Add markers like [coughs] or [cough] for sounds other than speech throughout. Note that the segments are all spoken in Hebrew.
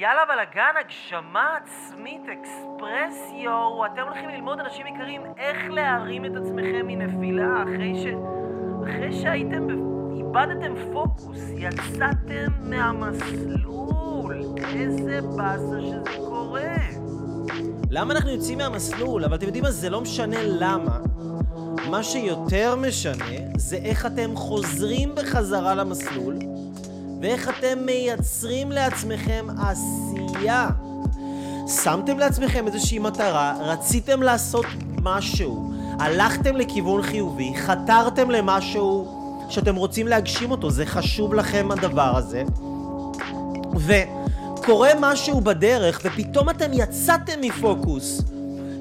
יאללה בלאגן, הגשמה עצמית, אקספרסיו, אתם הולכים ללמוד, אנשים יקרים, איך להרים את עצמכם מנפילה אחרי ש... אחרי שהייתם... איבדתם פוקוס, יצאתם מהמסלול. איזה באסה שזה קורה. למה אנחנו יוצאים מהמסלול? אבל אתם יודעים מה? זה לא משנה למה. מה שיותר משנה זה איך אתם חוזרים בחזרה למסלול ואיך אתם מייצרים לעצמכם עשייה. שמתם לעצמכם איזושהי מטרה, רציתם לעשות משהו, הלכתם לכיוון חיובי, חתרתם למשהו שאתם רוצים להגשים אותו, זה חשוב לכם הדבר הזה. וקורה משהו בדרך ופתאום אתם יצאתם מפוקוס.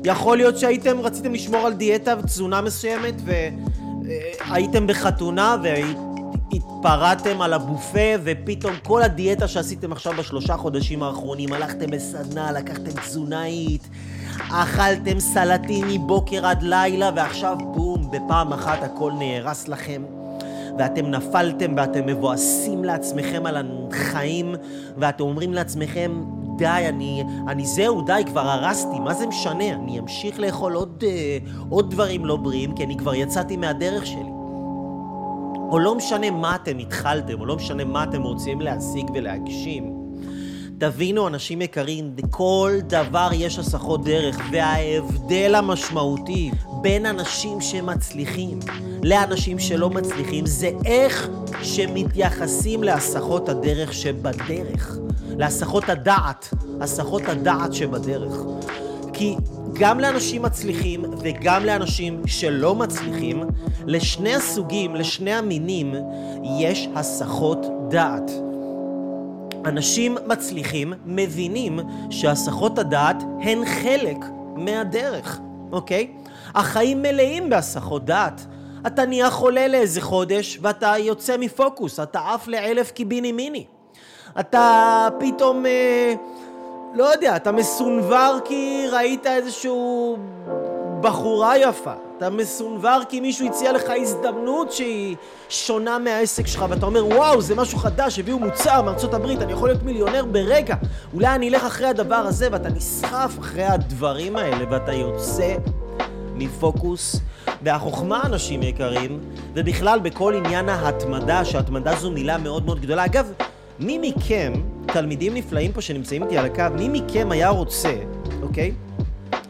יכול להיות שהייתם, רציתם לשמור על דיאטה ותזונה מסוימת והייתם בחתונה והתפרעתם על הבופה ופתאום כל הדיאטה שעשיתם עכשיו בשלושה חודשים האחרונים, הלכתם לסדנה, לקחתם תזונאית, אכלתם סלטים מבוקר עד לילה ועכשיו בום, בפעם אחת הכל נהרס לכם. ואתם נפלתם ואתם מבואסים לעצמכם על החיים ואתם אומרים לעצמכם די, אני, אני זהו, די, כבר הרסתי, מה זה משנה? אני אמשיך לאכול עוד, אה, עוד דברים לא בריאים, כי אני כבר יצאתי מהדרך שלי. או לא משנה מה אתם התחלתם, או לא משנה מה אתם רוצים להשיג ולהגשים. תבינו, אנשים יקרים, כל דבר יש הסחות דרך, וההבדל המשמעותי בין אנשים שמצליחים לאנשים שלא מצליחים זה איך שמתייחסים להסחות הדרך שבדרך. להסחות הדעת, הסחות הדעת שבדרך. כי גם לאנשים מצליחים וגם לאנשים שלא מצליחים, לשני הסוגים, לשני המינים, יש הסחות דעת. אנשים מצליחים מבינים שהסחות הדעת הן חלק מהדרך, אוקיי? החיים מלאים בהסחות דעת. אתה נהיה חולה לאיזה חודש ואתה יוצא מפוקוס, אתה עף לאלף קיביני מיני. אתה פתאום, אה, לא יודע, אתה מסונבר כי ראית איזשהו בחורה יפה. אתה מסונבר כי מישהו הציע לך הזדמנות שהיא שונה מהעסק שלך ואתה אומר וואו זה משהו חדש, הביאו מוצר מארצות הברית, אני יכול להיות מיליונר ברגע אולי אני אלך אחרי הדבר הזה ואתה נסחף אחרי הדברים האלה ואתה יוצא מפוקוס והחוכמה, אנשים יקרים, ובכלל בכל עניין ההתמדה, שהתמדה זו מילה מאוד מאוד גדולה. אגב, מי מכם, תלמידים נפלאים פה שנמצאים איתי על הקו, מי מכם היה רוצה, אוקיי?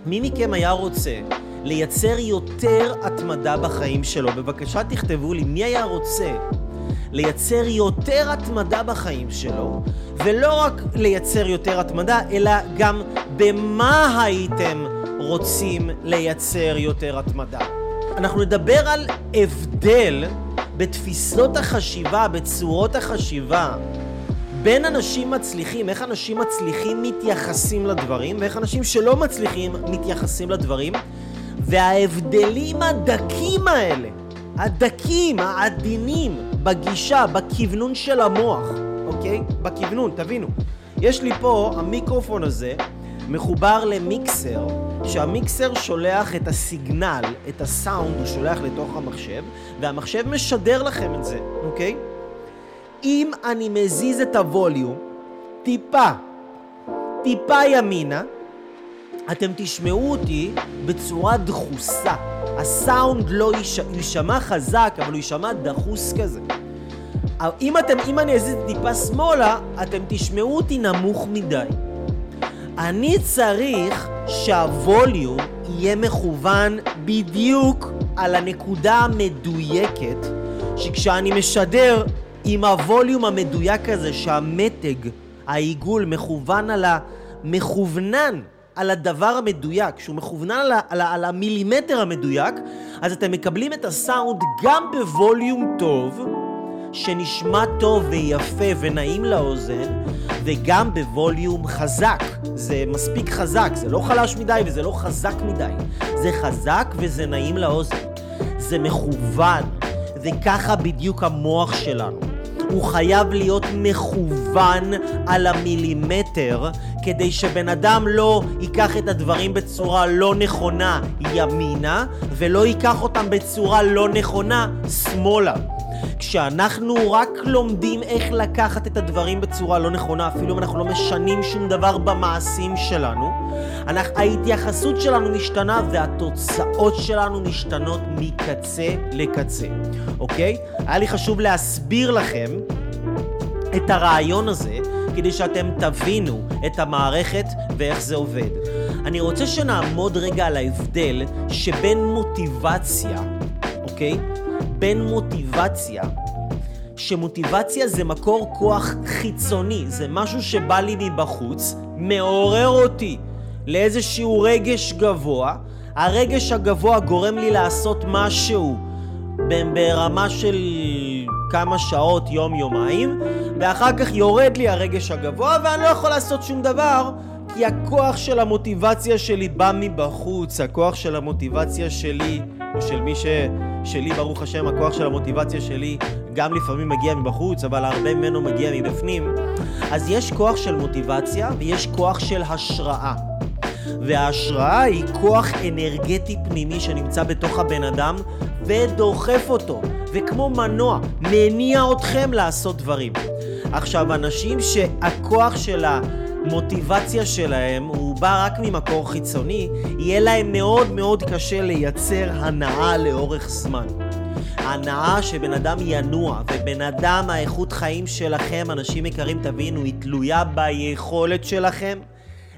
מי מכם היה רוצה לייצר יותר התמדה בחיים שלו? בבקשה תכתבו לי, מי היה רוצה לייצר יותר התמדה בחיים שלו, ולא רק לייצר יותר התמדה, אלא גם במה הייתם רוצים לייצר יותר התמדה. אנחנו נדבר על הבדל בתפיסות החשיבה, בצורות החשיבה, בין אנשים מצליחים, איך אנשים מצליחים מתייחסים לדברים, ואיך אנשים שלא מצליחים מתייחסים לדברים, וההבדלים הדקים האלה, הדקים, העדינים, בגישה, בכוונון של המוח, אוקיי? בכוונון, תבינו. יש לי פה, המיקרופון הזה, מחובר למיקסר, שהמיקסר שולח את הסיגנל, את הסאונד, הוא שולח לתוך המחשב, והמחשב משדר לכם את זה, אוקיי? אם אני מזיז את הווליום טיפה, טיפה ימינה, אתם תשמעו אותי בצורה דחוסה. הסאונד לא יישמע חזק, אבל הוא יישמע דחוס כזה. אם, אתם, אם אני אזיז טיפה שמאלה, אתם תשמעו אותי נמוך מדי. אני צריך שהווליום יהיה מכוון בדיוק על הנקודה המדויקת, שכשאני משדר עם הווליום המדויק הזה, שהמתג, העיגול, מכוון על המכוונן, על הדבר המדויק, שהוא מכוונן על, על, על המילימטר המדויק, אז אתם מקבלים את הסאונד גם בווליום טוב, שנשמע טוב ויפה ונעים לאוזן, וגם בווליום חזק. זה מספיק חזק, זה לא חלש מדי וזה לא חזק מדי. זה חזק וזה נעים לאוזן. זה מכוון, וככה בדיוק המוח שלנו. הוא חייב להיות מכוון על המילימטר כדי שבן אדם לא ייקח את הדברים בצורה לא נכונה ימינה ולא ייקח אותם בצורה לא נכונה שמאלה. כשאנחנו רק לומדים איך לקחת את הדברים בצורה לא נכונה, אפילו אם אנחנו לא משנים שום דבר במעשים שלנו, אנחנו, ההתייחסות שלנו משתנה והתוצאות שלנו משתנות מקצה לקצה, אוקיי? היה לי חשוב להסביר לכם את הרעיון הזה, כדי שאתם תבינו את המערכת ואיך זה עובד. אני רוצה שנעמוד רגע על ההבדל שבין מוטיבציה, אוקיי? בין מוטיבציה, שמוטיבציה זה מקור כוח חיצוני, זה משהו שבא לי מבחוץ, מעורר אותי לאיזשהו רגש גבוה, הרגש הגבוה גורם לי לעשות משהו ברמה של כמה שעות, יום-יומיים, ואחר כך יורד לי הרגש הגבוה ואני לא יכול לעשות שום דבר כי הכוח של המוטיבציה שלי בא מבחוץ, הכוח של המוטיבציה שלי, או של מי ש... שלי, ברוך השם, הכוח של המוטיבציה שלי גם לפעמים מגיע מבחוץ, אבל הרבה ממנו מגיע מבפנים. אז יש כוח של מוטיבציה ויש כוח של השראה. וההשראה היא כוח אנרגטי פנימי שנמצא בתוך הבן אדם ודוחף אותו, וכמו מנוע, מניע אתכם לעשות דברים. עכשיו, אנשים שהכוח של המוטיבציה שלהם הוא בא רק ממקור חיצוני, יהיה להם מאוד מאוד קשה לייצר הנאה לאורך זמן. הנאה שבן אדם ינוע, ובן אדם, האיכות חיים שלכם, אנשים יקרים, תבינו, היא תלויה ביכולת שלכם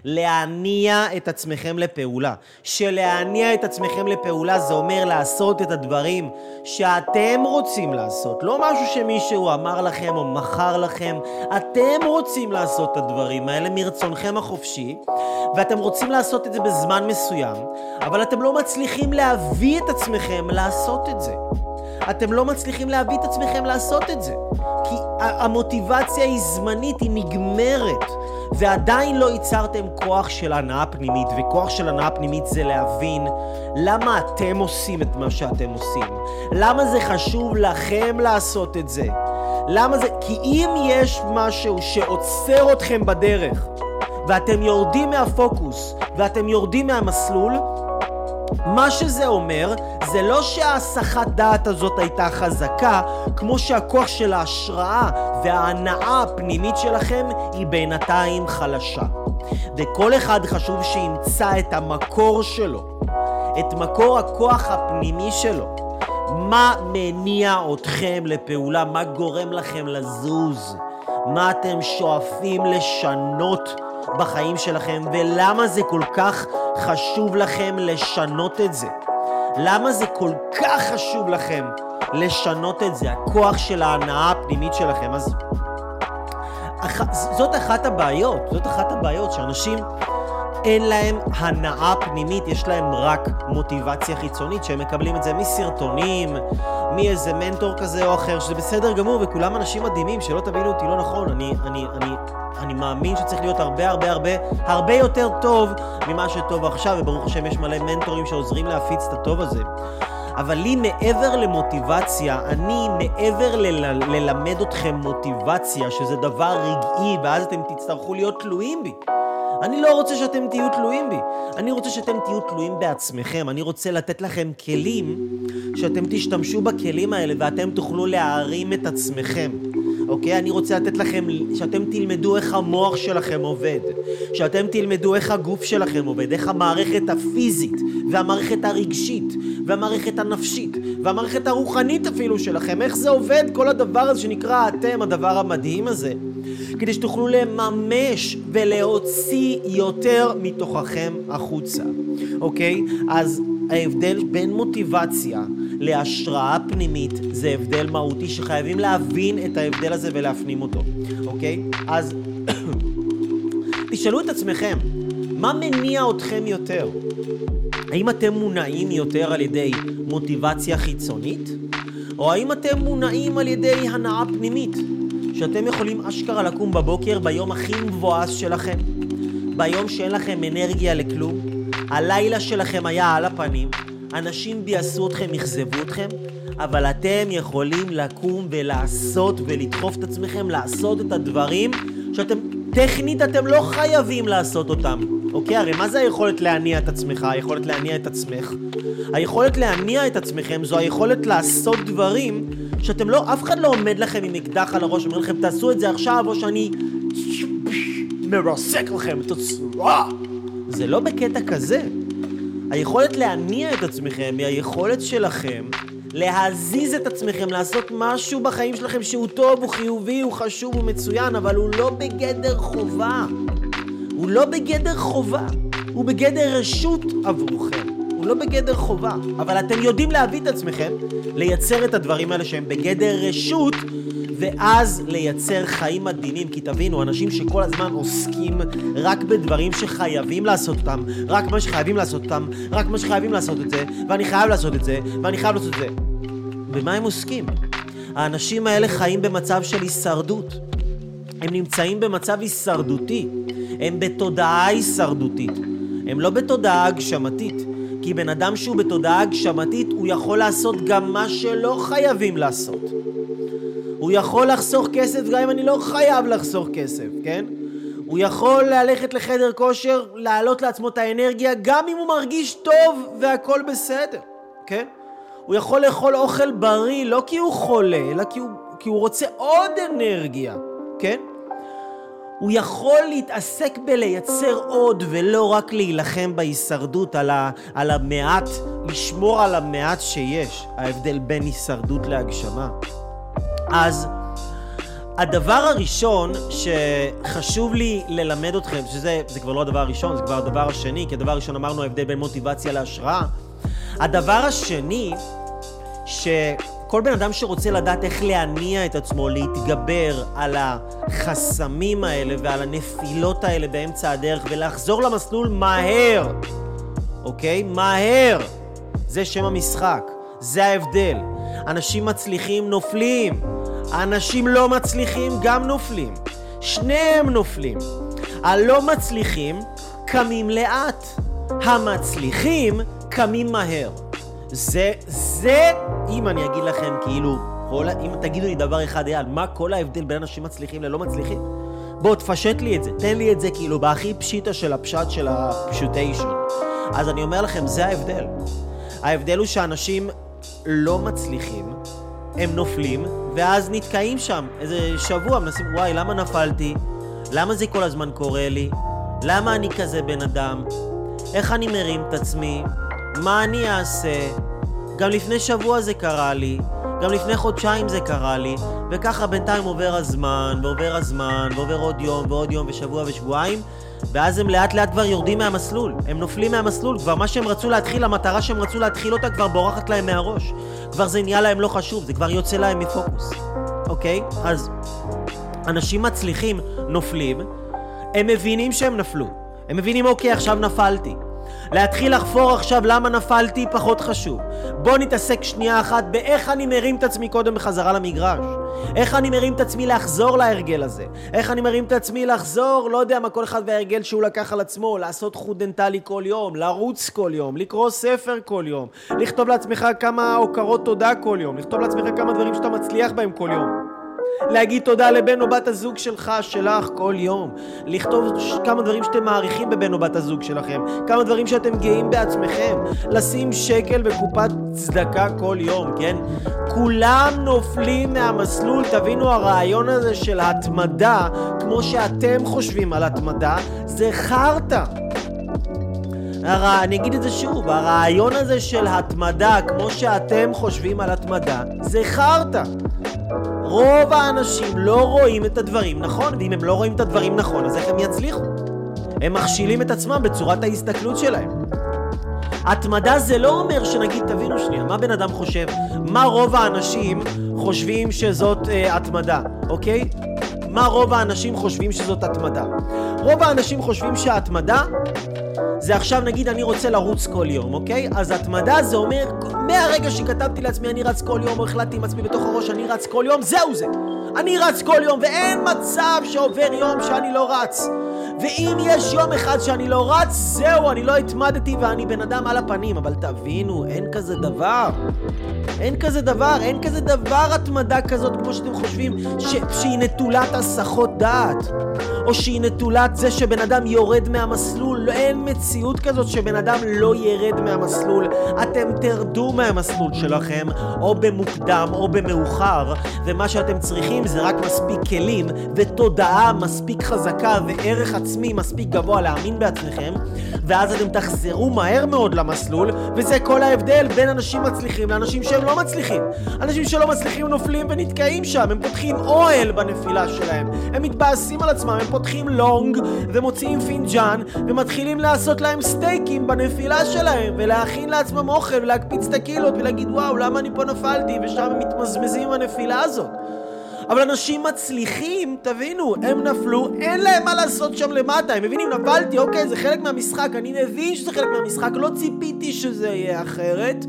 להניע את עצמכם לפעולה. שלהניע את עצמכם לפעולה זה אומר לעשות את הדברים שאתם רוצים לעשות. לא משהו שמישהו אמר לכם או מכר לכם. אתם רוצים לעשות את הדברים האלה מרצונכם החופשי, ואתם רוצים לעשות את זה בזמן מסוים, אבל אתם לא מצליחים להביא את עצמכם לעשות את זה. אתם לא מצליחים להביא את עצמכם לעשות את זה. כי המוטיבציה היא זמנית, היא נגמרת. ועדיין לא ייצרתם כוח של הנאה פנימית, וכוח של הנאה פנימית זה להבין למה אתם עושים את מה שאתם עושים. למה זה חשוב לכם לעשות את זה. למה זה... כי אם יש משהו שעוצר אתכם בדרך, ואתם יורדים מהפוקוס, ואתם יורדים מהמסלול, מה שזה אומר, זה לא שההסחת דעת הזאת הייתה חזקה, כמו שהכוח של ההשראה וההנאה הפנימית שלכם היא בינתיים חלשה. וכל אחד חשוב שימצא את המקור שלו, את מקור הכוח הפנימי שלו. מה מניע אתכם לפעולה? מה גורם לכם לזוז? מה אתם שואפים לשנות בחיים שלכם? ולמה זה כל כך חשוב לכם לשנות את זה? למה זה כל כך חשוב לכם לשנות את זה? הכוח של ההנאה הפנימית שלכם. אז אח... זאת אחת הבעיות, זאת אחת הבעיות, שאנשים אין להם הנאה פנימית, יש להם רק מוטיבציה חיצונית, שהם מקבלים את זה מסרטונים, מאיזה מנטור כזה או אחר, שזה בסדר גמור, וכולם אנשים מדהימים, שלא תבינו אותי לא נכון, אני, אני, אני, אני מאמין שצריך להיות הרבה הרבה הרבה הרבה יותר טוב ממה שטוב עכשיו, וברוך השם יש מלא מנטורים שעוזרים להפיץ את הטוב הזה. אבל לי מעבר למוטיבציה, אני מעבר ל- ללמד אתכם מוטיבציה, שזה דבר רגעי, ואז אתם תצטרכו להיות תלויים בי. אני לא רוצה שאתם תהיו תלויים בי. אני רוצה שאתם תהיו תלויים בעצמכם. אני רוצה לתת לכם כלים, שאתם תשתמשו בכלים האלה ואתם תוכלו להרים את עצמכם. אוקיי? אני רוצה לתת לכם, שאתם תלמדו איך המוח שלכם עובד, שאתם תלמדו איך הגוף שלכם עובד, איך המערכת הפיזית, והמערכת הרגשית, והמערכת הנפשית, והמערכת הרוחנית אפילו שלכם, איך זה עובד, כל הדבר הזה שנקרא אתם, הדבר המדהים הזה. כדי שתוכלו לממש ולהוציא יותר מתוככם החוצה, אוקיי? אז ההבדל בין מוטיבציה להשראה פנימית זה הבדל מהותי שחייבים להבין את ההבדל הזה ולהפנים אותו, אוקיי? אז [coughs] תשאלו את עצמכם, מה מניע אתכם יותר? האם אתם מונעים יותר על ידי מוטיבציה חיצונית? או האם אתם מונעים על ידי הנאה פנימית? שאתם יכולים אשכרה לקום בבוקר ביום הכי מבואס שלכם, ביום שאין לכם אנרגיה לכלום, הלילה שלכם היה על הפנים, אנשים ביאסו אתכם, אכזבו אתכם, אבל אתם יכולים לקום ולעשות ולדחוף את עצמכם לעשות את הדברים שאתם, טכנית אתם לא חייבים לעשות אותם. אוקיי? הרי מה זה היכולת להניע את עצמך? היכולת להניע את עצמך? היכולת להניע את עצמכם זו היכולת לעשות דברים שאתם לא, אף אחד לא עומד לכם עם אקדח על הראש, אומר לכם, תעשו את זה עכשיו, או שאני מרסק לכם את הצורה. זה לא בקטע כזה. היכולת להניע את עצמכם היא היכולת שלכם להזיז את עצמכם, לעשות משהו בחיים שלכם שהוא טוב, הוא חיובי, הוא חשוב, הוא מצוין, אבל הוא לא בגדר חובה. הוא לא בגדר חובה, הוא בגדר רשות עבורכם. לא בגדר חובה, אבל אתם יודעים להביא את עצמכם לייצר את הדברים האלה שהם בגדר רשות, ואז לייצר חיים מדהימים. כי תבינו, אנשים שכל הזמן עוסקים רק בדברים שחייבים לעשות אותם, רק מה שחייבים לעשות אותם, רק מה שחייבים לעשות את זה, ואני חייב לעשות את זה, ואני חייב לעשות את זה. במה הם עוסקים? האנשים האלה חיים במצב של הישרדות. הם נמצאים במצב הישרדותי. הם בתודעה הישרדותית. הם לא בתודעה הגשמתית. כי בן אדם שהוא בתודעה הגשמתית, הוא יכול לעשות גם מה שלא חייבים לעשות. הוא יכול לחסוך כסף גם אם אני לא חייב לחסוך כסף, כן? הוא יכול ללכת לחדר כושר, להעלות לעצמו את האנרגיה, גם אם הוא מרגיש טוב והכל בסדר, כן? הוא יכול לאכול אוכל בריא, לא כי הוא חולה, אלא כי הוא, כי הוא רוצה עוד אנרגיה, כן? הוא יכול להתעסק בלייצר עוד ולא רק להילחם בהישרדות על, ה, על המעט, לשמור על המעט שיש, ההבדל בין הישרדות להגשמה. אז הדבר הראשון שחשוב לי ללמד אתכם, שזה כבר לא הדבר הראשון, זה כבר הדבר השני, כי הדבר הראשון אמרנו ההבדל בין מוטיבציה להשראה. הדבר השני, שכל בן אדם שרוצה לדעת איך להניע את עצמו, להתגבר על החסמים האלה ועל הנפילות האלה באמצע הדרך ולחזור למסלול מהר, אוקיי? מהר. זה שם המשחק, זה ההבדל. אנשים מצליחים נופלים, אנשים לא מצליחים גם נופלים. שניהם נופלים. הלא מצליחים קמים לאט, המצליחים קמים מהר. זה, זה, אם אני אגיד לכם כאילו, כל, אם תגידו לי דבר אחד, אייל, מה כל ההבדל בין אנשים מצליחים ללא מצליחים? בוא, תפשט לי את זה, תן לי את זה כאילו בהכי פשיטה של הפשט של הפשוטיישן. אז אני אומר לכם, זה ההבדל. ההבדל הוא שאנשים לא מצליחים, הם נופלים, ואז נתקעים שם איזה שבוע, מנסים, וואי, למה נפלתי? למה זה כל הזמן קורה לי? למה אני כזה בן אדם? איך אני מרים את עצמי? מה אני אעשה? גם לפני שבוע זה קרה לי, גם לפני חודשיים זה קרה לי, וככה בינתיים עובר הזמן, ועובר הזמן, ועובר עוד יום, ועוד יום, ושבוע ושבועיים, ואז הם לאט לאט כבר יורדים מהמסלול, הם נופלים מהמסלול, כבר מה שהם רצו להתחיל, המטרה שהם רצו להתחיל אותה כבר בורחת להם מהראש. כבר זה נהיה להם לא חשוב, זה כבר יוצא להם מפוקוס, אוקיי? אז אנשים מצליחים נופלים, הם מבינים שהם נפלו. הם מבינים, אוקיי, עכשיו נפלתי. להתחיל לחפור עכשיו למה נפלתי פחות חשוב. בוא נתעסק שנייה אחת באיך אני מרים את עצמי קודם בחזרה למגרש. איך אני מרים את עצמי לחזור להרגל הזה. איך אני מרים את עצמי לחזור, לא יודע מה כל אחד וההרגל שהוא לקח על עצמו, לעשות חוט דנטלי כל יום, לרוץ כל יום, לקרוא ספר כל יום, לכתוב לעצמך כמה הוקרות תודה כל יום, לכתוב לעצמך כמה דברים שאתה מצליח בהם כל יום. להגיד תודה לבן או בת הזוג שלך, שלך, כל יום. לכתוב כמה דברים שאתם מעריכים בבן או בת הזוג שלכם. כמה דברים שאתם גאים בעצמכם. לשים שקל בקופת צדקה כל יום, כן? כולם נופלים מהמסלול. תבינו, הרעיון הזה של התמדה, כמו שאתם חושבים על התמדה, זה חרטא. הר... אני אגיד את זה שוב, הרעיון הזה של התמדה, כמו שאתם חושבים על התמדה, זה חרטא. רוב האנשים לא רואים את הדברים נכון, ואם הם לא רואים את הדברים נכון, אז איך הם יצליחו? הם מכשילים את עצמם בצורת ההסתכלות שלהם. התמדה זה לא אומר שנגיד, תבינו שנייה, מה בן אדם חושב? מה רוב האנשים חושבים שזאת אה, התמדה, אוקיי? מה רוב האנשים חושבים שזאת התמדה? רוב האנשים חושבים שההתמדה זה עכשיו נגיד אני רוצה לרוץ כל יום, אוקיי? אז התמדה זה אומר, מהרגע שכתבתי לעצמי אני רץ כל יום, או החלטתי עם עצמי בתוך הראש אני רץ כל יום, זהו זה. אני רץ כל יום, ואין מצב שעובר יום שאני לא רץ. ואם יש יום אחד שאני לא רץ, זהו, אני לא התמדתי ואני בן אדם על הפנים. אבל תבינו, אין כזה דבר. אין כזה דבר, אין כזה דבר התמדה כזאת כמו שאתם חושבים, ש... שהיא נטולת הסחות דעת. או שהיא נטולת זה שבן אדם יורד מהמסלול. אין מציאות כזאת שבן אדם לא ירד מהמסלול. אתם תרדו מהמסלול שלכם, או במוקדם או במאוחר, ומה שאתם צריכים זה רק מספיק כלים ותודעה מספיק חזקה וערך עצמי מספיק גבוה להאמין בעצמכם, ואז אתם תחזרו מהר מאוד למסלול, וזה כל ההבדל בין אנשים מצליחים לאנשים שהם לא מצליחים. אנשים שלא מצליחים נופלים ונתקעים שם, הם פותחים אוהל בנפילה שלהם, הם מתבאסים על עצמם, הם פותחים לונג ומוציאים פינג'אן ומתחילים לעשות להם סטייקים בנפילה שלהם ולהכין לעצמם אוכל ולהקפיץ את הקהילות ולהגיד וואו למה אני פה נפלתי? ושם הם מתמזמזים עם הנפילה הזאת אבל אנשים מצליחים, תבינו, הם נפלו, אין להם מה לעשות שם למטה, הם מבינים, נפלתי, אוקיי, זה חלק מהמשחק, אני מבין שזה חלק מהמשחק, לא ציפיתי שזה יהיה אחרת,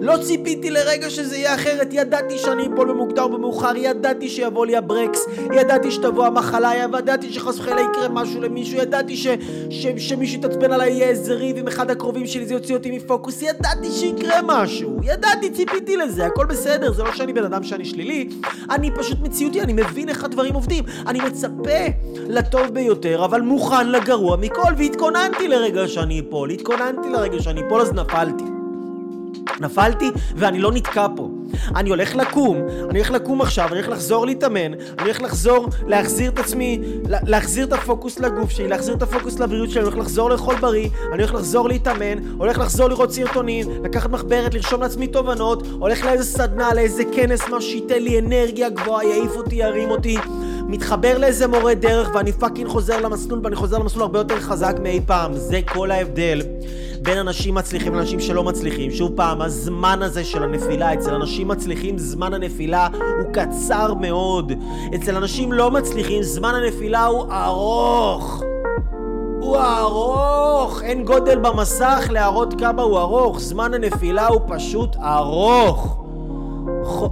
לא ציפיתי לרגע שזה יהיה אחרת, ידעתי שאני אפול במוקדם או במאוחר, ידעתי שיבוא לי הברקס, ידעתי שתבוא המחלה, ידעתי שחס וחלילה יקרה משהו למישהו, ידעתי ש, ש, שמישהו יתעצבן עליי, יהיה איזה ריב עם אחד הקרובים שלי, זה יוציא אותי מפוקוס, ידעתי שיקרה משהו, ידעתי, ציפיתי לזה, הכל בסדר, זה לא שאני בן אדם שאני שלילי, אני פשוט מציאותי, אני מבין איך הדברים עובדים, אני מצפה לטוב ביותר, אבל מוכן לגרוע מכל, והתכוננתי לרגע שאני אפול, התכוננתי לרגע שאני אפול, אז נפלתי. נפלתי ואני לא נתקע פה. אני הולך לקום, אני הולך לקום עכשיו, אני הולך לחזור להתאמן, אני הולך לחזור, להחזיר את עצמי, להחזיר את הפוקוס לגוף שלי, להחזיר את הפוקוס לבריאות שלי, אני הולך לחזור לאכול בריא, אני הולך לחזור להתאמן, הולך לחזור לראות סרטונים, לקחת מחברת, לרשום לעצמי תובנות, הולך לאיזה סדנה, לאיזה כנס, מה שייתן לי אנרגיה גבוהה, יעיף אותי, ירים אותי. מתחבר לאיזה מורה דרך ואני fucking חוזר למסלול ואני חוזר למסלול הרבה יותר חזק מאי פעם. זה כל ההבדל בין אנשים מצליחים לאנשים שלא מצליחים. שוב פעם, הזמן הזה של הנפילה, אצל אנשים מצליחים זמן הנפילה הוא קצר מאוד. אצל אנשים לא מצליחים זמן הנפילה הוא ארוך. הוא ארוך! אין גודל במסך להראות כמה הוא ארוך. זמן הנפילה הוא פשוט ארוך.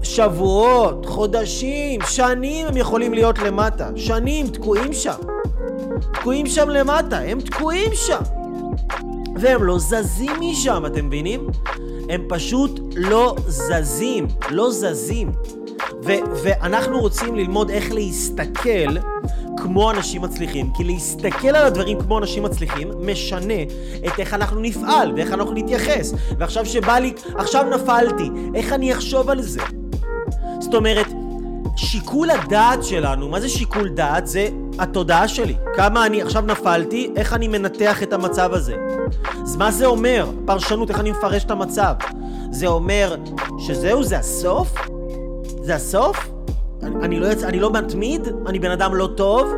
שבועות, חודשים, שנים הם יכולים להיות למטה. שנים, תקועים שם. תקועים שם למטה, הם תקועים שם. והם לא זזים משם, אתם מבינים? הם פשוט לא זזים, לא זזים. ואנחנו רוצים ללמוד איך להסתכל כמו אנשים מצליחים, כי להסתכל על הדברים כמו אנשים מצליחים משנה את איך אנחנו נפעל ואיך אנחנו נתייחס. ועכשיו שבא לי, עכשיו נפלתי, איך אני אחשוב על זה? זאת אומרת, שיקול הדעת שלנו, מה זה שיקול דעת? זה התודעה שלי. כמה אני עכשיו נפלתי, איך אני מנתח את המצב הזה. אז מה זה אומר? פרשנות, איך אני מפרש את המצב. זה אומר שזהו, זה הסוף? זה הסוף? אני, אני, לא, יצ... אני לא מתמיד? אני בן אדם לא טוב?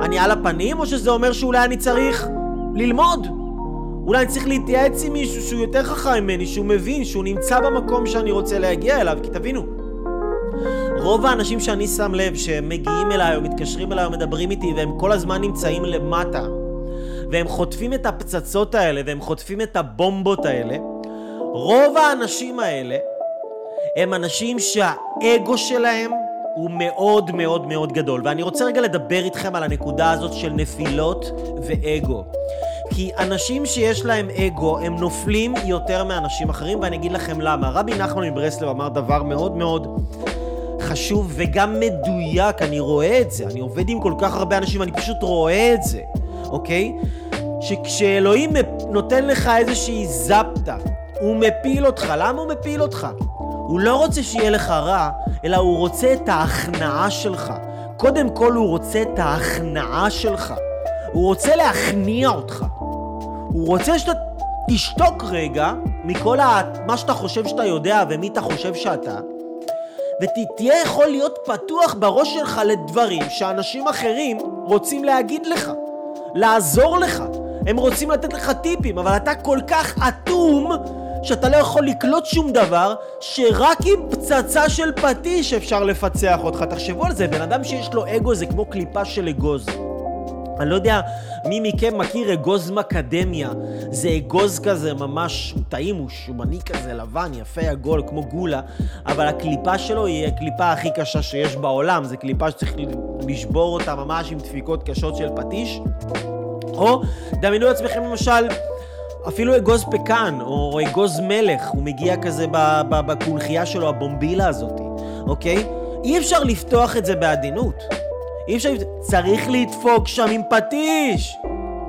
אני על הפנים? או שזה אומר שאולי אני צריך ללמוד? אולי אני צריך להתייעץ עם מישהו שהוא יותר חכם ממני, שהוא מבין, שהוא נמצא במקום שאני רוצה להגיע אליו, כי תבינו, רוב האנשים שאני שם לב שהם מגיעים אליי או מתקשרים אליי או מדברים איתי והם כל הזמן נמצאים למטה והם חוטפים את הפצצות האלה והם חוטפים את הבומבות האלה, רוב האנשים האלה הם אנשים שהאגו שלהם הוא מאוד מאוד מאוד גדול. ואני רוצה רגע לדבר איתכם על הנקודה הזאת של נפילות ואגו. כי אנשים שיש להם אגו, הם נופלים יותר מאנשים אחרים, ואני אגיד לכם למה. רבי נחמן מברסלב אמר דבר מאוד מאוד חשוב וגם מדויק, אני רואה את זה. אני עובד עם כל כך הרבה אנשים, אני פשוט רואה את זה, אוקיי? שכשאלוהים נותן לך איזושהי זפטה, הוא מפיל אותך. למה הוא מפיל אותך? הוא לא רוצה שיהיה לך רע, אלא הוא רוצה את ההכנעה שלך. קודם כל הוא רוצה את ההכנעה שלך. הוא רוצה להכניע אותך. הוא רוצה שאתה תשתוק רגע מכל ה... מה שאתה חושב שאתה יודע ומי אתה חושב שאתה, ותהיה יכול להיות פתוח בראש שלך לדברים שאנשים אחרים רוצים להגיד לך, לעזור לך. הם רוצים לתת לך טיפים, אבל אתה כל כך אטום שאתה לא יכול לקלוט שום דבר, שרק עם פצצה של פטיש אפשר לפצח אותך. תחשבו על זה, בן אדם שיש לו אגו זה כמו קליפה של אגוז. אני לא יודע מי מכם מכיר אגוז מקדמיה. זה אגוז כזה ממש, טעים, הוא שומני כזה, לבן, יפה עגול, כמו גולה, אבל הקליפה שלו היא הקליפה הכי קשה שיש בעולם. זו קליפה שצריך לשבור אותה ממש עם דפיקות קשות של פטיש. או דמיינו לעצמכם למשל אפילו אגוז פקן, או אגוז מלך, הוא מגיע כזה בקונכייה שלו, הבומבילה הזאת, אוקיי? אי אפשר לפתוח את זה בעדינות. אי אפשר... צריך לדפוק שם עם פטיש!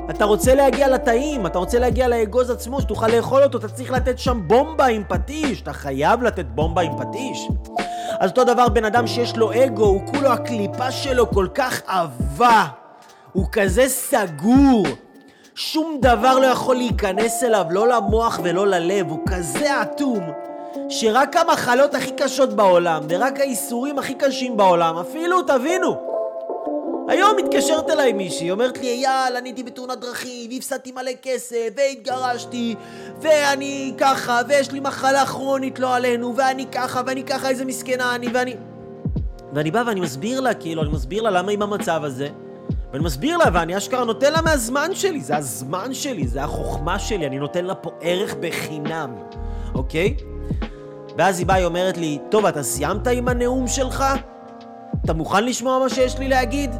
אתה רוצה להגיע לתאים, אתה רוצה להגיע לאגוז עצמו, שתוכל לאכול אותו, אתה צריך לתת שם בומבה עם פטיש, אתה חייב לתת בומבה עם פטיש. אז אותו דבר בן אדם שיש לו אגו, הוא כולו הקליפה שלו כל כך עבה, הוא כזה סגור, שום דבר לא יכול להיכנס אליו, לא למוח ולא ללב, הוא כזה אטום, שרק המחלות הכי קשות בעולם, ורק האיסורים הכי קשים בעולם, אפילו, תבינו, היום מתקשרת אליי מישהי, אומרת לי, אייל, אני הייתי בתאונת דרכים, והפסדתי מלא כסף, והתגרשתי, ואני ככה, ויש לי מחלה כרונית לא עלינו, ואני ככה, ואני ככה, איזה מסכנה אני, ואני... ואני בא ואני מסביר לה, כאילו, אני מסביר לה למה היא במצב הזה, ואני מסביר לה, ואני אשכרה נותן לה מהזמן שלי, זה הזמן שלי, זה החוכמה שלי, אני נותן לה פה ערך בחינם, אוקיי? ואז היא באה, היא אומרת לי, טוב, אתה סיימת עם הנאום שלך? אתה מוכן לשמוע מה שיש לי להגיד?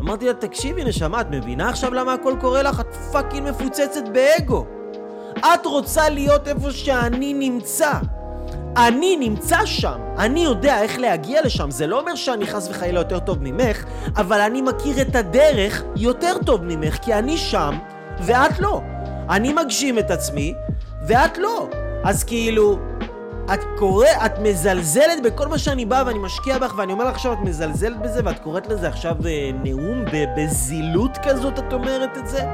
אמרתי לה, תקשיבי נשמה, את מבינה עכשיו למה הכל קורה לך? את פאקינג מפוצצת באגו. את רוצה להיות איפה שאני נמצא. אני נמצא שם, אני יודע איך להגיע לשם. זה לא אומר שאני חס וחלילה יותר טוב ממך, אבל אני מכיר את הדרך יותר טוב ממך, כי אני שם ואת לא. אני מגשים את עצמי ואת לא. אז כאילו, את קורא, את מזלזלת בכל מה שאני בא ואני משקיע בך ואני אומר לך עכשיו את מזלזלת בזה ואת קוראת לזה עכשיו אה, נאום בזילות כזאת את אומרת את זה?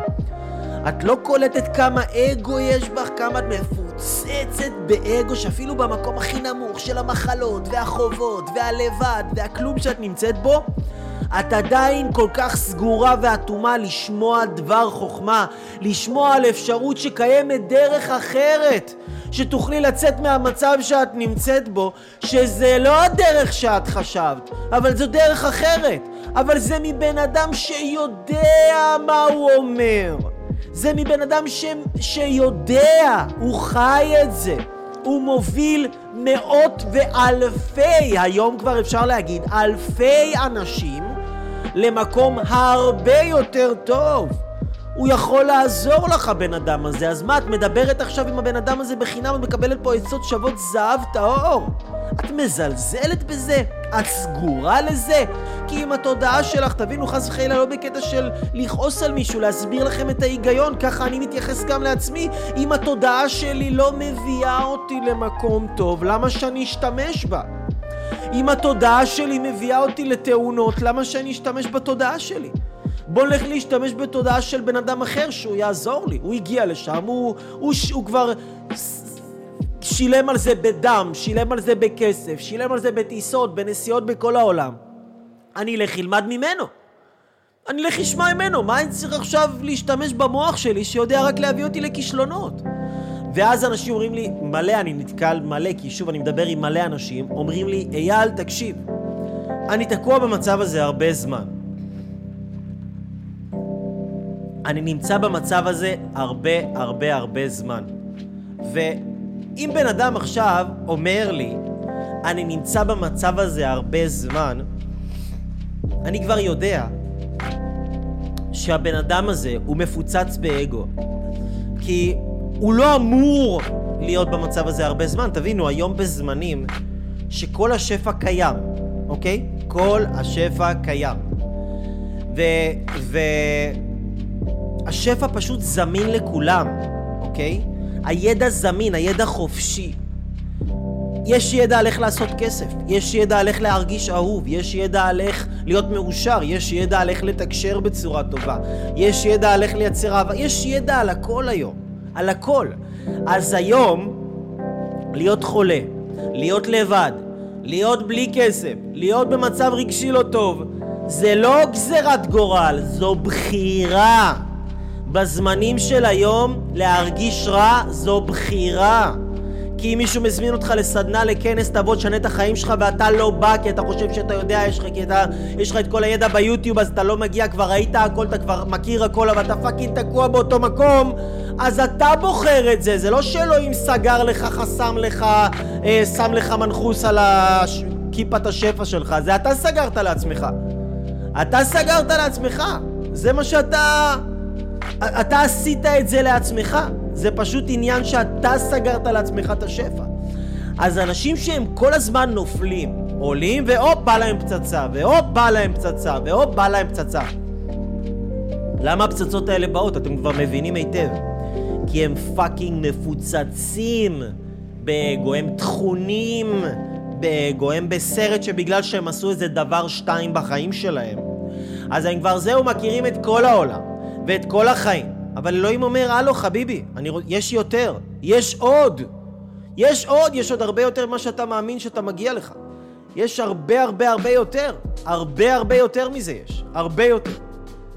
את לא קולטת כמה אגו יש בך, כמה את מפוצצת באגו שאפילו במקום הכי נמוך של המחלות והחובות והלבד והכלום שאת נמצאת בו את עדיין כל כך סגורה ואטומה לשמוע דבר חוכמה, לשמוע על אפשרות שקיימת דרך אחרת, שתוכלי לצאת מהמצב שאת נמצאת בו, שזה לא הדרך שאת חשבת, אבל זו דרך אחרת. אבל זה מבן אדם שיודע מה הוא אומר. זה מבן אדם ש... שיודע, הוא חי את זה. הוא מוביל מאות ואלפי, היום כבר אפשר להגיד, אלפי אנשים למקום הרבה יותר טוב. הוא יכול לעזור לך, הבן אדם הזה. אז מה, את מדברת עכשיו עם הבן אדם הזה בחינם ומקבלת פה עצות שוות זהב טהור? את מזלזלת בזה? את סגורה לזה? כי עם התודעה שלך, תבינו, חס וחלילה לא בקטע של לכעוס על מישהו, להסביר לכם את ההיגיון, ככה אני מתייחס גם לעצמי. אם התודעה שלי לא מביאה אותי למקום טוב, למה שאני אשתמש בה? אם התודעה שלי מביאה אותי לתאונות, למה שאני אשתמש בתודעה שלי? בוא נלך להשתמש בתודעה של בן אדם אחר שהוא יעזור לי. הוא הגיע לשם, הוא, הוא, הוא כבר שילם על זה בדם, שילם על זה בכסף, שילם על זה בטיסות, בנסיעות בכל העולם. אני אלך אלמד ממנו. אני אלך אשמע ממנו, מה אני צריך עכשיו להשתמש במוח שלי שיודע רק להביא אותי לכישלונות? ואז אנשים אומרים לי, מלא, אני נתקל מלא, כי שוב, אני מדבר עם מלא אנשים, אומרים לי, אייל, תקשיב, אני תקוע במצב הזה הרבה זמן. אני נמצא במצב הזה הרבה הרבה הרבה זמן. ואם בן אדם עכשיו אומר לי, אני נמצא במצב הזה הרבה זמן, אני כבר יודע שהבן אדם הזה הוא מפוצץ באגו. כי הוא לא אמור להיות במצב הזה הרבה זמן. תבינו, היום בזמנים שכל השפע קיים, אוקיי? כל השפע קיים. ו... ו... השפע פשוט זמין לכולם, אוקיי? הידע זמין, הידע חופשי. יש ידע על איך לעשות כסף, יש ידע על איך להרגיש אהוב, יש ידע על איך להיות מאושר, יש ידע על איך לתקשר בצורה טובה, יש ידע על איך לייצר אהבה, יש ידע על הכל היום, על הכל. אז היום, להיות חולה, להיות לבד, להיות בלי כסף, להיות במצב רגשי לא טוב, זה לא גזירת גורל, זו בחירה. בזמנים של היום להרגיש רע זו בחירה. כי אם מישהו מזמין אותך לסדנה, לכנס, תבוא, תשנה את החיים שלך ואתה לא בא כי אתה חושב שאתה יודע, יש לך, כי אתה, יש לך את כל הידע ביוטיוב אז אתה לא מגיע, כבר ראית הכל, אתה כבר מכיר הכל, אבל אתה פאקינג תקוע באותו מקום, אז אתה בוחר את זה, זה לא שאלוהים סגר לך, חסם לך, אה, שם לך מנחוס על כיפת השפע שלך, זה אתה סגרת לעצמך. אתה סגרת לעצמך, זה מה שאתה... אתה עשית את זה לעצמך. זה פשוט עניין שאתה סגרת לעצמך את השפע. אז אנשים שהם כל הזמן נופלים, עולים והופ בא להם פצצה, והופ בא להם פצצה, והופ בא להם פצצה. למה הפצצות האלה באות? אתם כבר מבינים היטב. כי הם פאקינג מפוצצים באגו, הם טחונים באגו, הם בסרט שבגלל שהם עשו איזה דבר שתיים בחיים שלהם. אז הם כבר זהו מכירים את כל העולם ואת כל החיים. אבל אלוהים אומר, הלו חביבי, אני, יש יותר, יש עוד. יש עוד, יש עוד הרבה יותר ממה שאתה מאמין שאתה מגיע לך. יש הרבה הרבה הרבה יותר. הרבה הרבה יותר מזה יש. הרבה יותר.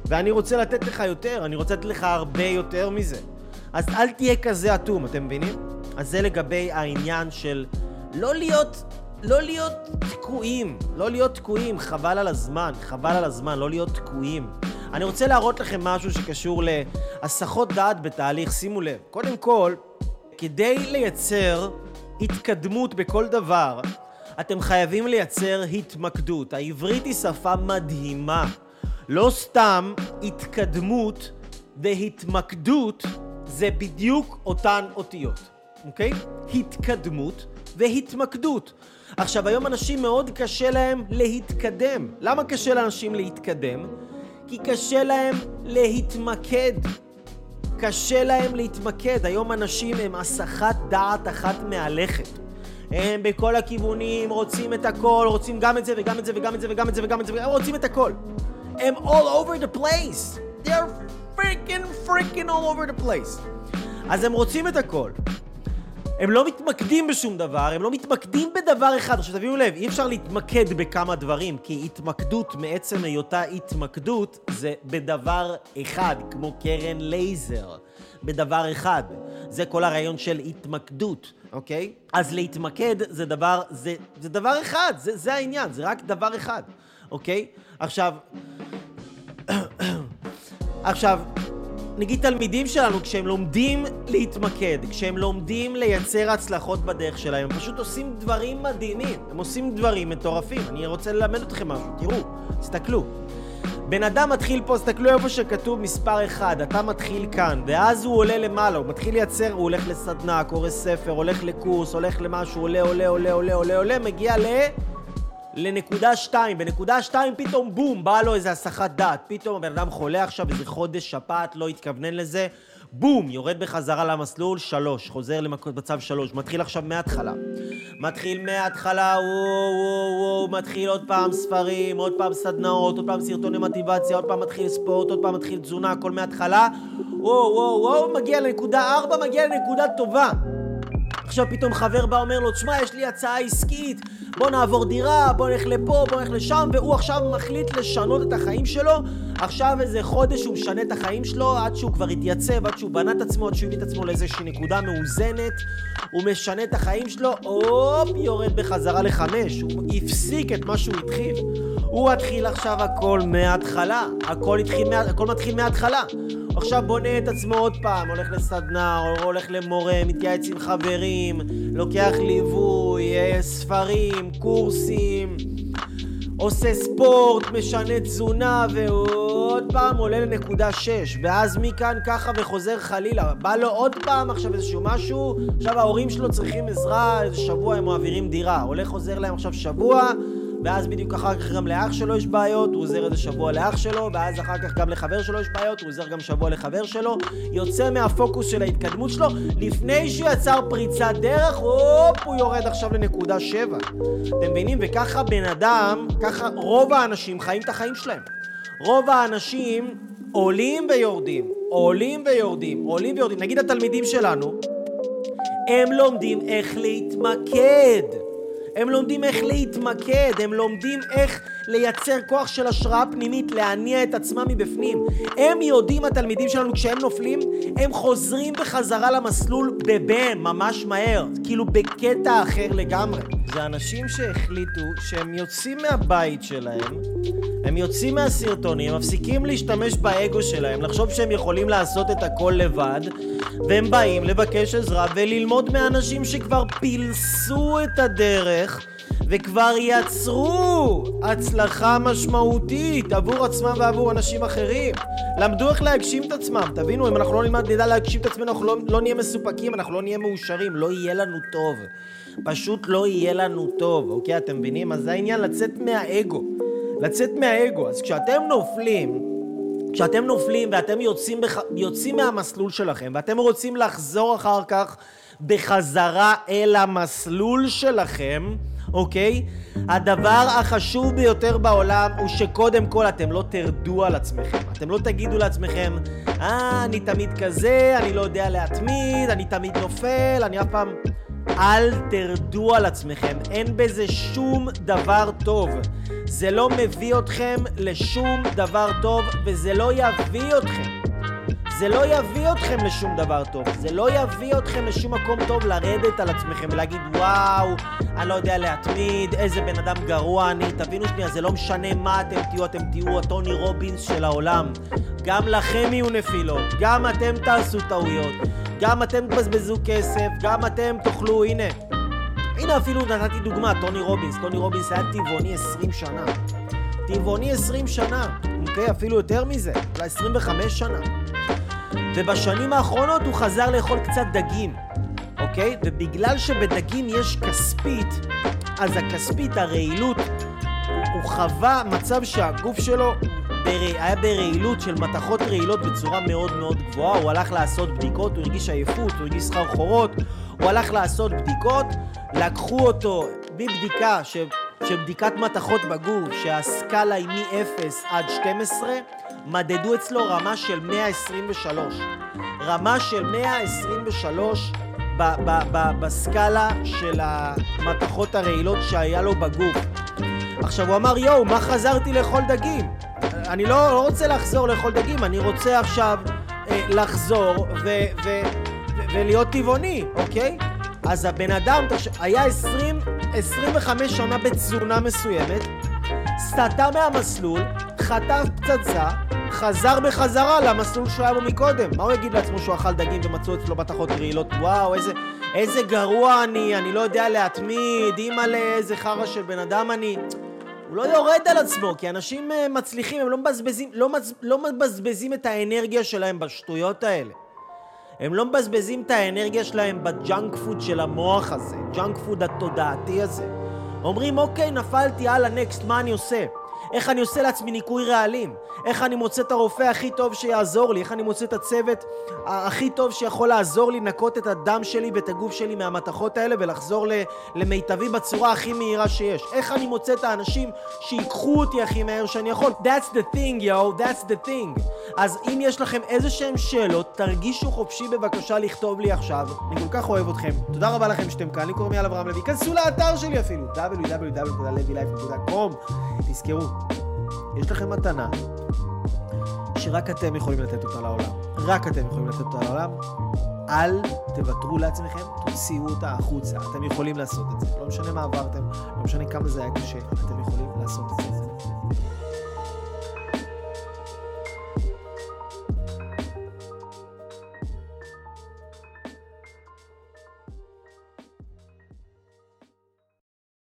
ואני רוצה לתת לך יותר, אני רוצה לתת לך הרבה יותר מזה. אז אל תהיה כזה אטום, אתם מבינים? אז זה לגבי העניין של לא להיות, לא להיות תקועים, לא להיות תקועים, חבל על הזמן, חבל על הזמן, לא להיות תקועים. אני רוצה להראות לכם משהו שקשור להסחות דעת בתהליך, שימו לב. קודם כל, כדי לייצר התקדמות בכל דבר, אתם חייבים לייצר התמקדות. העברית היא שפה מדהימה. לא סתם התקדמות והתמקדות זה בדיוק אותן אותיות, אוקיי? התקדמות והתמקדות. עכשיו, היום אנשים מאוד קשה להם להתקדם. למה קשה לאנשים להתקדם? כי קשה להם להתמקד. קשה להם להתמקד. היום אנשים הם הסחת דעת אחת מהלכת. הם בכל הכיוונים רוצים את הכל, רוצים גם את זה וגם את זה וגם את זה וגם את זה וגם את זה, הם רוצים את הכל. הם all over the place. They're freaking freaking all over the place. אז הם רוצים את הכל. הם לא מתמקדים בשום דבר, הם לא מתמקדים בדבר אחד. עכשיו תביאו לב, אי אפשר להתמקד בכמה דברים, כי התמקדות מעצם היותה התמקדות זה בדבר אחד, כמו קרן לייזר. בדבר אחד. זה כל הרעיון של התמקדות, אוקיי? אז להתמקד זה דבר, זה, זה דבר אחד, זה, זה העניין, זה רק דבר אחד, אוקיי? עכשיו, [coughs] עכשיו, נגיד תלמידים שלנו, כשהם לומדים להתמקד, כשהם לומדים לייצר הצלחות בדרך שלהם, הם פשוט עושים דברים מדהימים, הם עושים דברים מטורפים. אני רוצה ללמד אתכם משהו, תראו, תסתכלו. בן אדם מתחיל פה, תסתכלו איפה שכתוב מספר 1, אתה מתחיל כאן, ואז הוא עולה למעלה, הוא מתחיל לייצר, הוא הולך לסדנה, קורא ספר, הולך לקורס, הולך למשהו, עולה, עולה, עולה, עולה, עולה, עולה, מגיע ל... לנקודה 2, בנקודה 2 פתאום בום, בא לו איזה הסחת דעת, פתאום הבן אדם חולה עכשיו איזה חודש שפעת, לא התכוונן לזה, בום, יורד בחזרה למסלול, 3, חוזר למצב 3, מתחיל עכשיו מההתחלה. מתחיל מההתחלה, וואו, וואו, וואו, מתחיל עוד פעם ספרים, עוד פעם סדנאות, עוד פעם סרטוני מוטיבציה, עוד פעם מתחיל ספורט, עוד פעם מתחיל תזונה, הכל מההתחלה, וואו, וואו, וואו, מגיע לנקודה 4, מגיע לנקודה טובה. עכשיו פתאום חבר בא אומר לו, תשמע, יש לי הצעה עסקית, בוא נעבור דירה, בוא נלך לפה, בוא נלך לשם, והוא עכשיו מחליט לשנות את החיים שלו. עכשיו איזה חודש הוא משנה את החיים שלו, עד שהוא כבר התייצב, עד שהוא בנה את עצמו, עד שהוא הביא את עצמו לאיזושהי נקודה מאוזנת. הוא משנה את החיים שלו, הופ, יורד בחזרה לחמש. הוא הפסיק את מה שהוא התחיל. הוא התחיל עכשיו הכל מההתחלה. הכל, התחיל, הכל מתחיל מההתחלה. עכשיו בונה את עצמו עוד פעם, הולך לסדנה, הולך למורה, מתייעץ עם חברים, לוקח ליווי, אה, ספרים, קורסים, עושה ספורט, משנה תזונה, ועוד פעם עולה לנקודה 6, ואז מכאן ככה וחוזר חלילה. בא לו עוד פעם עכשיו איזשהו משהו, עכשיו ההורים שלו צריכים עזרה, איזה שבוע הם מעבירים דירה. הולך חוזר להם עכשיו שבוע, ואז בדיוק אחר כך גם לאח שלו יש בעיות, הוא עוזר איזה שבוע לאח שלו, ואז אחר כך גם לחבר שלו יש בעיות, הוא עוזר גם שבוע לחבר שלו, יוצא מהפוקוס של ההתקדמות שלו, לפני שהוא יצר פריצת דרך, הופ, הוא יורד עכשיו לנקודה שבע. אתם מבינים? וככה בן אדם, ככה רוב האנשים חיים את החיים שלהם. רוב האנשים עולים ויורדים, עולים ויורדים, עולים ויורדים. נגיד התלמידים שלנו, הם לומדים איך להתמקד. הם לומדים איך להתמקד, הם לומדים איך לייצר כוח של השראה פנימית, להניע את עצמם מבפנים. הם יודעים, התלמידים שלנו, כשהם נופלים, הם חוזרים בחזרה למסלול בבן, ממש מהר, כאילו בקטע אחר לגמרי. זה אנשים שהחליטו שהם יוצאים מהבית שלהם, הם יוצאים מהסרטונים, מפסיקים להשתמש באגו שלהם, לחשוב שהם יכולים לעשות את הכל לבד, והם באים לבקש עזרה וללמוד מאנשים שכבר פילסו את הדרך. וכבר יצרו הצלחה משמעותית עבור עצמם ועבור אנשים אחרים. למדו איך להגשים את עצמם, תבינו, אם אנחנו לא נלמד, נדע להגשים את עצמנו, אנחנו לא, לא נהיה מסופקים, אנחנו לא נהיה מאושרים, לא יהיה לנו טוב. פשוט לא יהיה לנו טוב, אוקיי? אתם מבינים? אז זה העניין לצאת מהאגו. לצאת מהאגו. אז כשאתם נופלים, כשאתם נופלים ואתם יוצאים, בח... יוצאים מהמסלול שלכם ואתם רוצים לחזור אחר כך בחזרה אל המסלול שלכם, אוקיי? הדבר החשוב ביותר בעולם הוא שקודם כל אתם לא תרדו על עצמכם. אתם לא תגידו לעצמכם, אה, אני תמיד כזה, אני לא יודע להתמיד, אני תמיד נופל, אני אף פעם... אל תרדו על עצמכם, אין בזה שום דבר טוב. זה לא מביא אתכם לשום דבר טוב, וזה לא יביא אתכם. זה לא יביא אתכם לשום דבר טוב. זה לא יביא אתכם לשום מקום טוב לרדת על עצמכם ולהגיד, וואו, אני לא יודע להתמיד, איזה בן אדם גרוע אני. תבינו שנייה, זה לא משנה מה אתם תהיו, אתם תהיו הטוני רובינס של העולם. גם לכם יהיו נפילות, גם אתם תעשו טעויות. גם אתם תבזבזו כסף, גם אתם תאכלו, הנה. הנה אפילו נתתי דוגמה, טוני רובינס. טוני רובינס היה טבעוני 20 שנה. טבעוני 20 שנה, אוקיי? אפילו יותר מזה, אולי 25 שנה. ובשנים האחרונות הוא חזר לאכול קצת דגים, אוקיי? ובגלל שבדגים יש כספית, אז הכספית, הרעילות, הוא חווה מצב שהגוף שלו היה ברעילות של מתכות רעילות בצורה מאוד מאוד גבוהה, הוא הלך לעשות בדיקות, הוא הרגיש עייפות, הוא הרגיש סחרחורות, הוא הלך לעשות בדיקות, לקחו אותו בבדיקה ש... שבדיקת מתכות בגוף, שהסקאלה היא מ-0 עד 12, מדדו אצלו רמה של 123. רמה של 123 ב- ב- ב- בסקאלה של המתכות הרעילות שהיה לו בגוף. עכשיו הוא אמר, יואו, מה חזרתי לאכול דגים? אני לא, לא רוצה לחזור לאכול דגים, אני רוצה עכשיו אה, לחזור ו- ו- ו- ולהיות טבעוני, אוקיי? אז הבן אדם היה 20, 25 שנה בתזונה מסוימת, סטה מהמסלול, חטף פצצה, חזר בחזרה למסלול שהוא היה בו מקודם. מה הוא יגיד לעצמו שהוא אכל דגים ומצאו אצלו בתחות רעילות? וואו, איזה, איזה גרוע אני, אני לא יודע להתמיד, אימא'לה, איזה חרא של בן אדם אני. הוא לא יורד על עצמו, כי אנשים אה, מצליחים, הם לא מבזבזים, לא, מצ... לא מבזבזים את האנרגיה שלהם בשטויות האלה. הם לא מבזבזים את האנרגיה שלהם ב junk food של המוח הזה, junk food התודעתי הזה. אומרים, אוקיי, נפלתי, הלאה, next, מה אני עושה? איך אני עושה לעצמי ניקוי רעלים, איך אני מוצא את הרופא הכי טוב שיעזור לי, איך אני מוצא את הצוות הכי טוב שיכול לעזור לי לנקות את הדם שלי ואת הגוף שלי מהמתכות האלה ולחזור למיטבי בצורה הכי מהירה שיש. איך אני מוצא את האנשים שיקחו אותי הכי מהר שאני יכול. That's the thing, yo, that's the thing. אז אם יש לכם איזה שהם שאלות, תרגישו חופשי בבקשה לכתוב לי עכשיו. אני כל כך אוהב אתכם. תודה רבה לכם שאתם כאן. לי קוראים יאל אברהם לוי. כנסו לאתר שלי אפילו, www.levylife.com. תזכרו, יש לכם מתנה שרק אתם יכולים לתת אותה לעולם. רק אתם יכולים לתת אותה לעולם. אל תוותרו לעצמכם, תוציאו אותה החוצה. אתם יכולים לעשות את זה. לא משנה מה עברתם, לא משנה כמה זה היה קשה, אתם יכולים לעשות את זה.